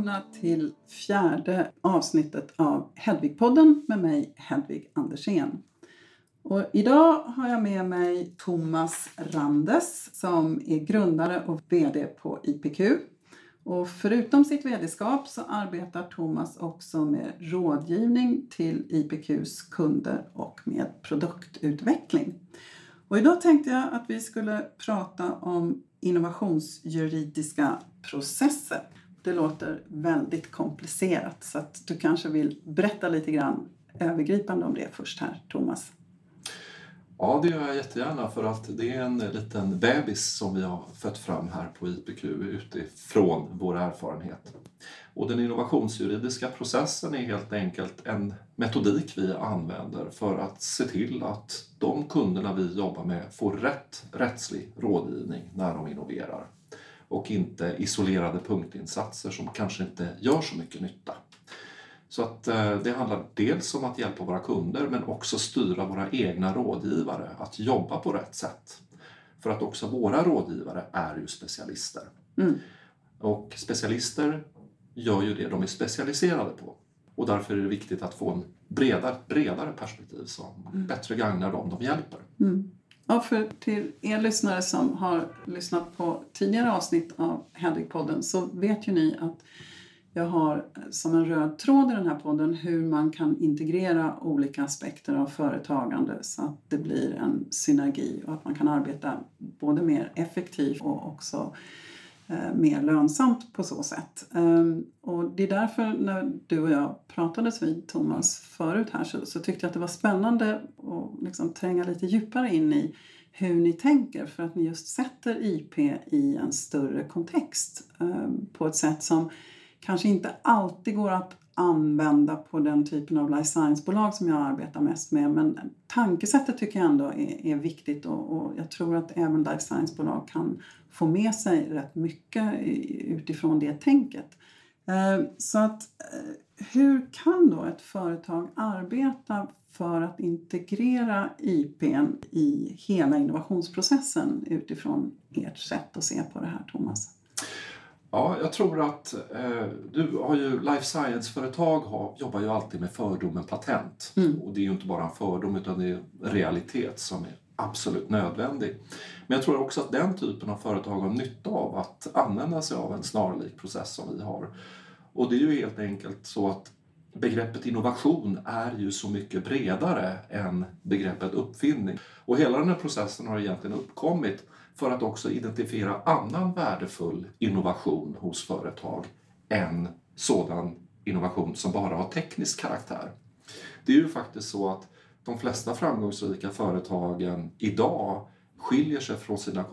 välkomna till fjärde avsnittet av Hedvigpodden med mig Hedvig Andersén. Och idag har jag med mig Thomas Randes som är grundare och VD på IPQ. Och förutom sitt vd-skap så arbetar Thomas också med rådgivning till IPQs kunder och med produktutveckling. Och idag tänkte jag att vi skulle prata om innovationsjuridiska processer. Det låter väldigt komplicerat så att du kanske vill berätta lite grann övergripande om det först här, Thomas. Ja, det gör jag jättegärna för att det är en liten bebis som vi har fött fram här på IPQ utifrån vår erfarenhet. Och den innovationsjuridiska processen är helt enkelt en metodik vi använder för att se till att de kunderna vi jobbar med får rätt rättslig rådgivning när de innoverar och inte isolerade punktinsatser som kanske inte gör så mycket nytta. Så att eh, det handlar dels om att hjälpa våra kunder men också styra våra egna rådgivare att jobba på rätt sätt. För att också våra rådgivare är ju specialister. Mm. Och specialister gör ju det de är specialiserade på. Och därför är det viktigt att få en bredare, bredare perspektiv som mm. bättre gagnar dem de hjälper. Mm. Ja, för till er lyssnare som har lyssnat på tidigare avsnitt av Hedvig-podden så vet ju ni att jag har som en röd tråd i den här podden hur man kan integrera olika aspekter av företagande så att det blir en synergi och att man kan arbeta både mer effektivt och också Eh, mer lönsamt på så sätt. Ehm, och det är därför när du och jag pratades vid Thomas förut här så, så tyckte jag att det var spännande att liksom tränga lite djupare in i hur ni tänker för att ni just sätter IP i en större kontext ehm, på ett sätt som kanske inte alltid går att använda på den typen av life science-bolag som jag arbetar mest med. Men tankesättet tycker jag ändå är, är viktigt och, och, jag tror att även life science-bolag kan få med sig rätt mycket utifrån det tänket. Eh, så att eh, hur kan då ett företag arbeta för att integrera IPn i hela innovationsprocessen utifrån ert sätt att se på det här, Thomas? Ja, jag tror att eh, du har ju life science-företag har, jobbar ju alltid med fördomen patent. Mm. Och det är ju inte bara en fördom utan det är realitet som är absolut nödvändig. Men jag tror också att den typen av företag har nytta av att använda sig av en snarlik process som vi har. Och det är ju helt enkelt så att begreppet innovation är ju så mycket bredare än begreppet uppfinning. Och hela den här processen har egentligen uppkommit för att också identifiera annan värdefull innovation hos företag än sådan innovation som bara har teknisk karaktär. Det är ju faktiskt så att de flesta framgångsrika företagen idag skiljer sig från sina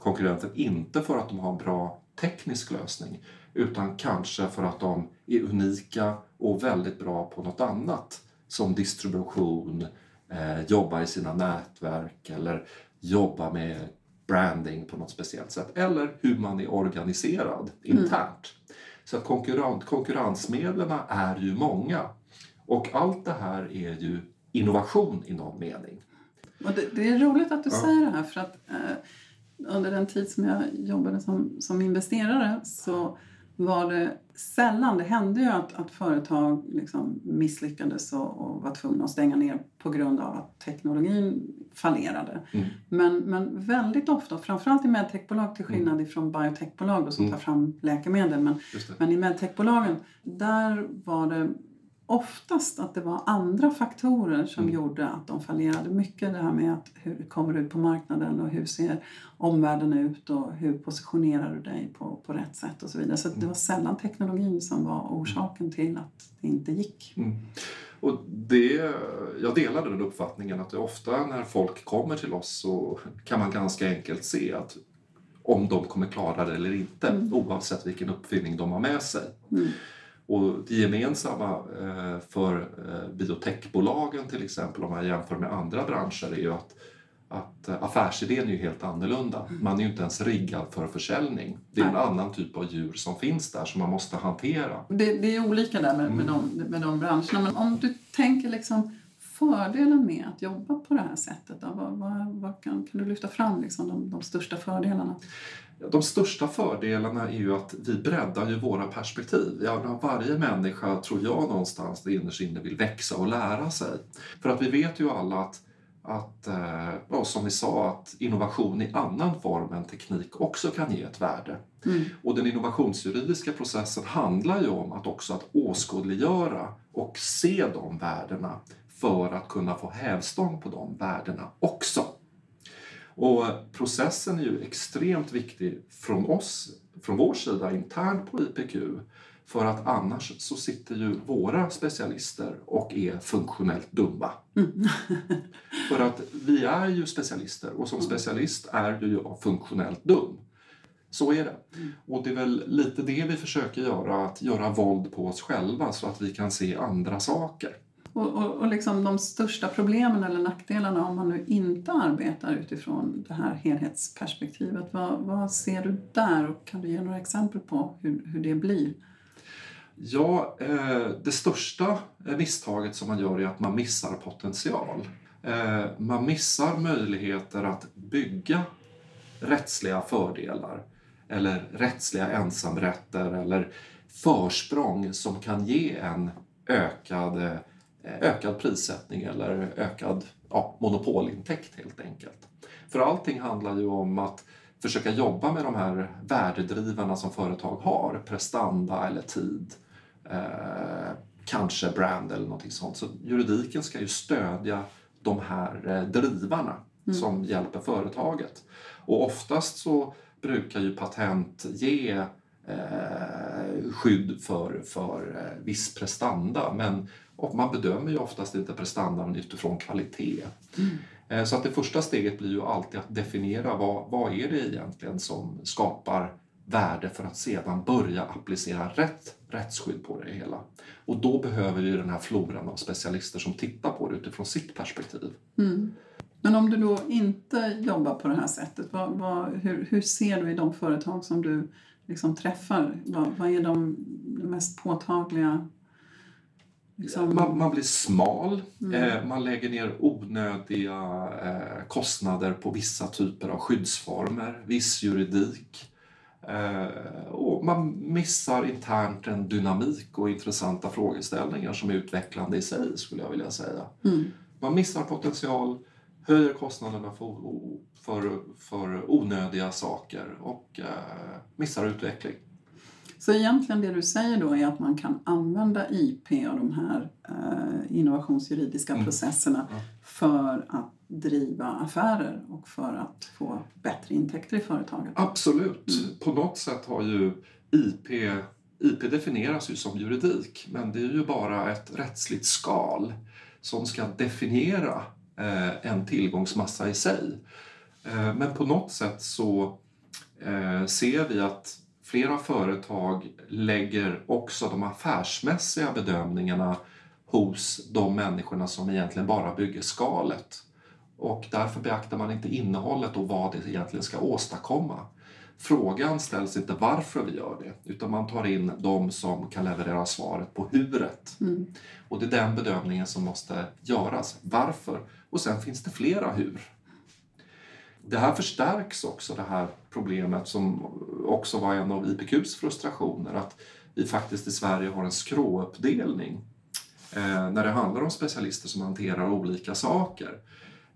konkurrenter inte för att de har en bra teknisk lösning utan kanske för att de är unika och väldigt bra på något annat som distribution, eh, jobba i sina nätverk eller jobba med branding på något speciellt sätt eller hur man är organiserad internt. Mm. Så att konkurrent, konkurrensmedlen är ju många och allt det här är ju innovation i någon mening. Det, det är roligt att du ja. säger det här för att eh, under den tid som jag jobbade som, som investerare så var det sällan, det hände ju att, att företag liksom misslyckades och, och var tvungna att stänga ner på grund av att teknologin fallerade. Mm. Men, men väldigt ofta, framförallt i medtechbolag till skillnad mm. från biotechbolag då, som mm. tar fram läkemedel, men, men i medtechbolagen där var det oftast att det var andra faktorer som mm. gjorde att de fallerade. Mycket det här med att hur kommer du ut på marknaden och hur ser omvärlden ut och hur positionerar du dig på, på rätt sätt och så vidare. Så mm. det var sällan teknologin som var orsaken till att det inte gick. Mm. Och det, jag delar den uppfattningen att ofta när folk kommer till oss så kan man ganska enkelt se att om de kommer klara det eller inte mm. oavsett vilken uppfinning de har med sig. Och det gemensamma eh, för eh, biotechbolagen till exempel om man jämför med andra branscher är ju att, att affärsidén är ju helt annorlunda. Mm. Man är ju inte ens riggad för försäljning. Det är en annan typ av djur som finns där som man måste hantera. Det, det är olika där med, med, mm. de, med de branscherna. Men om du tänker liksom fördelen med att jobba på det här sättet? Då? Vad, vad, vad kan, kan, du lyfta fram liksom de, de största fördelarna? De största fördelarna är ju att vi breddar ju våra perspektiv. Ja, varje människa, tror jag, någonstans innerst inne vill växa och lära sig. För att vi vet ju alla att, att ja, som vi sa, att innovation i annan form än teknik också kan ge ett värde. Mm. Och den innovationsjuridiska processen handlar ju om att också att åskådliggöra och se de värdena för att kunna få hävstång på de värdena också. Och processen är ju extremt viktig från oss, från vår sida internt på IPQ. För att annars så sitter ju våra specialister och är funktionellt dumma. Mm. för att vi är ju specialister och som specialist är du ju funktionellt dum. Så är det. Mm. Och det är väl lite det vi försöker göra, att göra våld på oss själva så att vi kan se andra saker. Och, och, och liksom de största problemen eller nackdelarna om man nu inte arbetar utifrån det här helhetsperspektivet, vad, vad ser du där och kan du ge några exempel på hur, hur det blir? Ja, eh, det största misstaget som man gör är att man missar potential. Eh, man missar möjligheter att bygga rättsliga fördelar eller rättsliga ensamrätter eller försprång som kan ge en ökad, eh, ökad prissättning eller ökad ja, monopolintäkt helt enkelt. För allting handlar ju om att försöka jobba med de här värdedrivarna som företag har, prestanda eller tid, eh, kanske brand eller någonting sånt. Så juridiken ska ju stödja de här eh, drivarna mm. som hjälper företaget. Och oftast så brukar ju patent ge eh, skydd för, för eh, viss prestanda men och man bedömer ju oftast inte prestandan utifrån kvalitet. Mm. Eh, så att det första steget blir ju alltid att definiera vad, vad är det egentligen som skapar värde för att sedan börja applicera rätt rättsskydd på det hela. Och då behöver vi den här floran av specialister som tittar på det utifrån sitt perspektiv. Mm. Men om du då inte jobbar på det här sättet, vad, vad, hur, hur, ser du i de företag som du liksom träffar? Vad, vad är de, de mest påtagliga Liksom... Man, man, blir smal, mm. eh, man lägger ner onödiga eh, kostnader på vissa typer av skyddsformer, viss juridik. Eh, och man missar internt en dynamik och intressanta frågeställningar som är utvecklande i sig, skulle jag vilja säga. Mm. Man missar potential, höjer kostnaderna för, för, för onödiga saker och eh, missar utveckling. Så egentligen det du säger då är att man kan använda IP och de här eh, innovationsjuridiska mm. processerna mm. för att driva affärer och för att få bättre intäkter i företaget? Absolut. Mm. På något sätt har ju IP IP definieras ju som juridik men det är ju bara ett rättsligt skal som ska definiera en tillgångsmassa i sig. Eh, men på något sätt så eh, ser vi att flera företag lägger också de affärsmässiga bedömningarna hos de människorna som egentligen bara bygger skalet. Och därför beaktar man inte innehållet och vad det egentligen ska åstadkomma. Frågan ställs inte varför vi gör det, utan man tar in de som kan leverera svaret på huret. Mm. Och det är den bedömningen som måste göras. Varför? Och sen finns det flera hur. Det här förstärks också, det här problemet som också var en av IPQs frustrationer, att vi faktiskt i Sverige har en skråuppdelning eh, när det handlar om specialister som hanterar olika saker.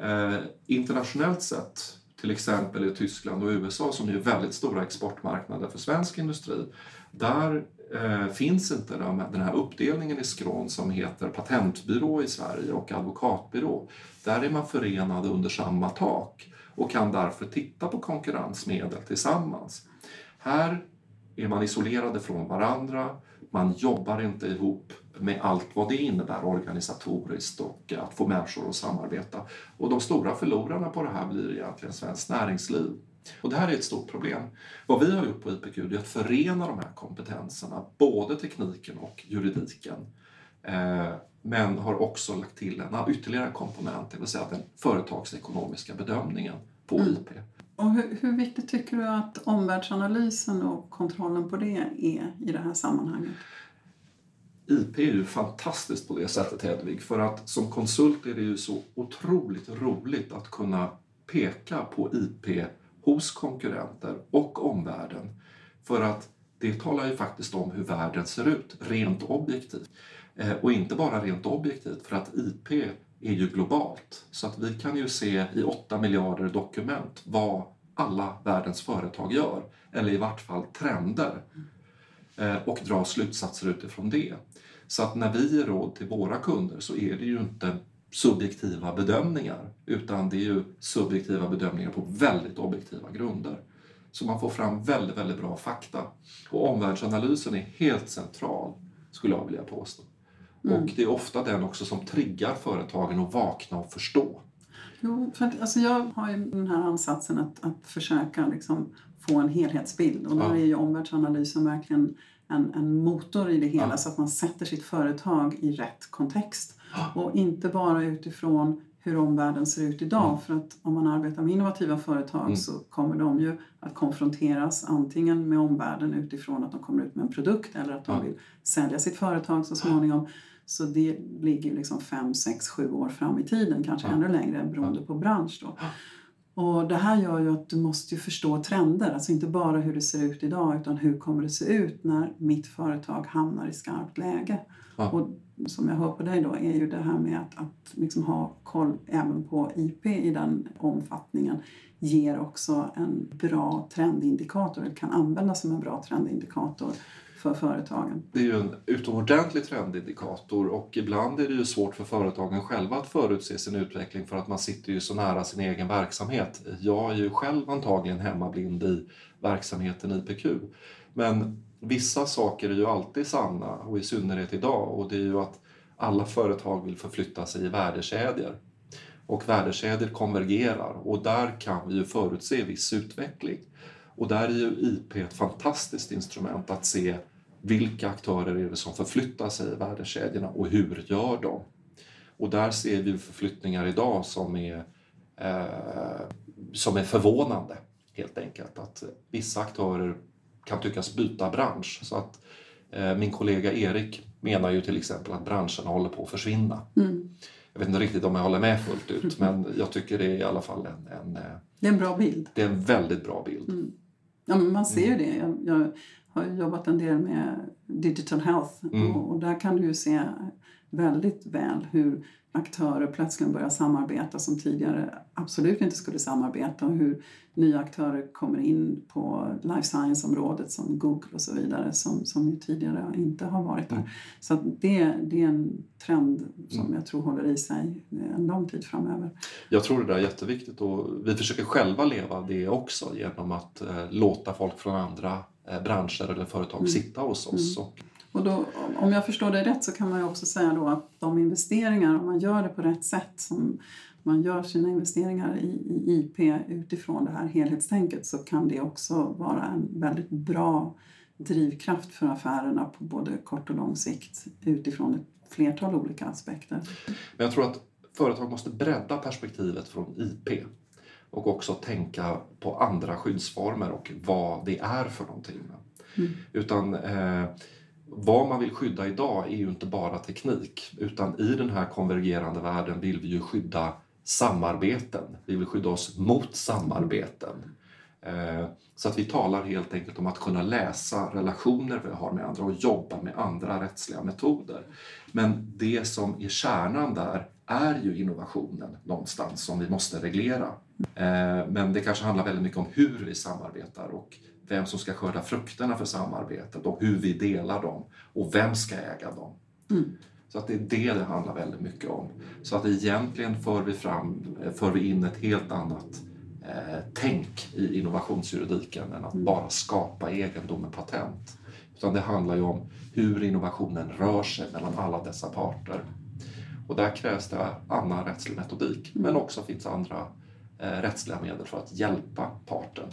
Eh, internationellt sett till exempel i Tyskland och USA som är väldigt stora exportmarknader för svensk industri. Där Eh, finns inte den här uppdelningen i skrån som heter patentbyrå i Sverige och advokatbyrå. Där är man förenade under samma tak och kan därför titta på konkurrensmedel tillsammans. Här är man isolerade från varandra, man jobbar inte ihop med allt vad det innebär organisatoriskt och att få människor att samarbeta. Och de stora förlorarna på det här blir egentligen svenskt näringsliv. Och det här är ett stort problem. Vad vi har gjort på IPQ är att förena de här kompetenserna, både tekniken och juridiken. Eh, men har också lagt till en ytterligare komponent, det vill säga den företagsekonomiska bedömningen på mm. IP. Och hur, hur, viktigt tycker du att omvärldsanalysen och kontrollen på det är i det här sammanhanget? IP är ju fantastiskt på det sättet Hedvig, för att som konsult är det ju så otroligt roligt att kunna peka på IP hos konkurrenter och omvärlden. För att det talar ju faktiskt om hur världen ser ut, rent objektivt. Eh, och inte bara rent objektivt, för att IP är ju globalt. Så att vi kan ju se i 8 miljarder dokument vad alla världens företag gör, eller i vart fall trender, eh, och dra slutsatser utifrån det. Så att när vi ger råd till våra kunder så är det ju inte subjektiva bedömningar utan det är ju subjektiva bedömningar på väldigt objektiva grunder. Så man får fram väldigt, väldigt bra fakta. Och omvärldsanalysen är helt central, skulle jag vilja påstå. Mm. Och det är ofta den också som triggar företagen att vakna och förstå. Jo, för att, alltså jag har ju den här ansatsen att, att försöka liksom få en helhetsbild och där ja. är ju omvärldsanalysen verkligen en, en motor i det hela ja. så att man sätter sitt företag i rätt kontext. Och inte bara utifrån hur omvärlden ser ut idag. Mm. För att om man arbetar med innovativa företag mm. så kommer de ju att konfronteras antingen med omvärlden utifrån att de kommer ut med en produkt eller att de ja. vill sälja sitt företag så småningom. Så det ligger liksom fem, sex, sju år fram i tiden, kanske ännu längre beroende på bransch. Då. Och det här gör ju att du måste förstå trender, alltså inte bara hur det ser ut idag utan hur kommer det se ut när mitt företag hamnar i skarpt läge. Ja. Och som jag hör på dig då är ju det här med att, att liksom ha koll även på IP i den omfattningen ger också en bra trendindikator, eller kan användas som en bra trendindikator för företagen. Det är ju en utomordentlig trendindikator och ibland är det ju svårt för företagen själva att förutse sin utveckling för att man sitter ju så nära sin egen verksamhet. Jag är ju själv antagligen hemmablind i verksamheten IPQ. Men vissa saker är ju alltid sanna och i synnerhet idag och det är ju att alla företag vill förflytta sig i värdekedjor. Och värdekedjor konvergerar och där kan vi ju förutse viss utveckling. Och där är ju IP ett fantastiskt instrument att se vilka aktörer är det som förflyttar sig i värdekedjorna och hur gör de? Och där ser vi förflyttningar idag som är, eh, som är förvånande helt enkelt. Att vissa aktörer kan tyckas byta bransch. Så att eh, min kollega Erik menar ju till exempel att branscherna håller på att försvinna. Mm. Jag vet inte riktigt om jag håller med fullt ut men jag tycker det är i alla fall en... en eh, det är en bra bild. Det är en väldigt bra bild. Mm. Ja, men man ser ju mm. det. Jag, jag, har jobbat en del med digital health mm. och, och, där kan du ju se väldigt väl hur aktörer plötsligt börjar samarbeta som tidigare absolut inte skulle samarbeta och hur nya aktörer kommer in på life science-området som Google och så vidare som, som tidigare inte har varit där. Mm. Så det, det är en trend som mm. jag tror håller i sig en lång tid framöver. Jag tror det där är jätteviktigt och vi försöker själva leva det också genom att eh, låta folk från andra eh, branscher eller företag mm. sitta hos oss. Mm. Och och då, om jag förstår det rätt så kan man ju också säga då att de investeringar, om man gör det på rätt sätt, som man gör sina investeringar i, i IP utifrån det här helhetstänket så kan det också vara en väldigt bra drivkraft för affärerna på både kort och lång sikt utifrån ett flertal olika aspekter. Men jag tror att företag måste bredda perspektivet från IP och också tänka på andra skyddsformer och vad det är för någonting. Mm. Utan eh, vad man vill skydda idag är ju inte bara teknik utan i den här konvergerande världen vill vi ju skydda samarbeten. Vi vill skydda oss mot samarbeten. Eh, så att vi talar helt enkelt om att kunna läsa relationer vi har med andra och jobba med andra rättsliga metoder. Men det som är kärnan där är ju innovationen någonstans som vi måste reglera. Eh, men det kanske handlar väldigt mycket om hur vi samarbetar och vem som ska skörda frukterna för samarbetet och hur vi delar dem och vem ska äga dem. Mm. Så att det är det det handlar väldigt mycket om. Så att egentligen för vi, fram, för vi in ett helt annat eh, tänk i innovationsjuridiken än att mm. bara skapa egendom med patent. Utan det handlar ju om hur innovationen rör sig mellan alla dessa parter. Och där krävs det annan rättslig metodik, mm. men också finns andra eh, rättsliga medel för att hjälpa parten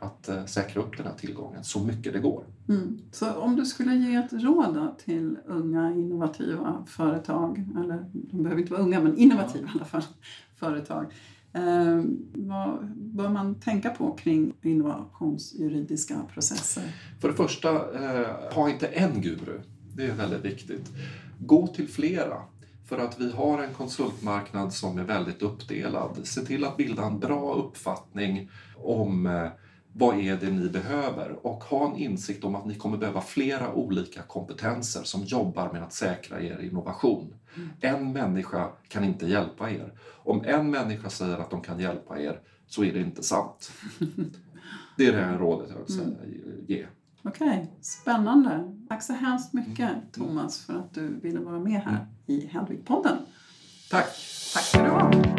att eh, säkra upp den här tillgången så mycket det går. Mm. Så om du skulle ge ett råd till unga innovativa företag, eller de behöver inte vara unga men innovativa ja. i alla fall, företag. Eh, vad bör man tänka på kring innovationsjuridiska processer? För det första, eh, ha inte en guru. Det är väldigt viktigt. Gå till flera. För att vi har en konsultmarknad som är väldigt uppdelad. Se till att bilda en bra uppfattning om eh, vad är det ni behöver och ha en insikt om att ni kommer behöva flera olika kompetenser som jobbar med att säkra er innovation. Mm. En människa kan inte hjälpa er. Om en människa säger att de kan hjälpa er så är det inte sant. Det är det här rådet jag vill mm. ge. Okej, okay. spännande. Tack så hemskt mycket mm. Thomas för att du ville vara med här mm. i Hedvig-podden. Tack. Tack ska du ha.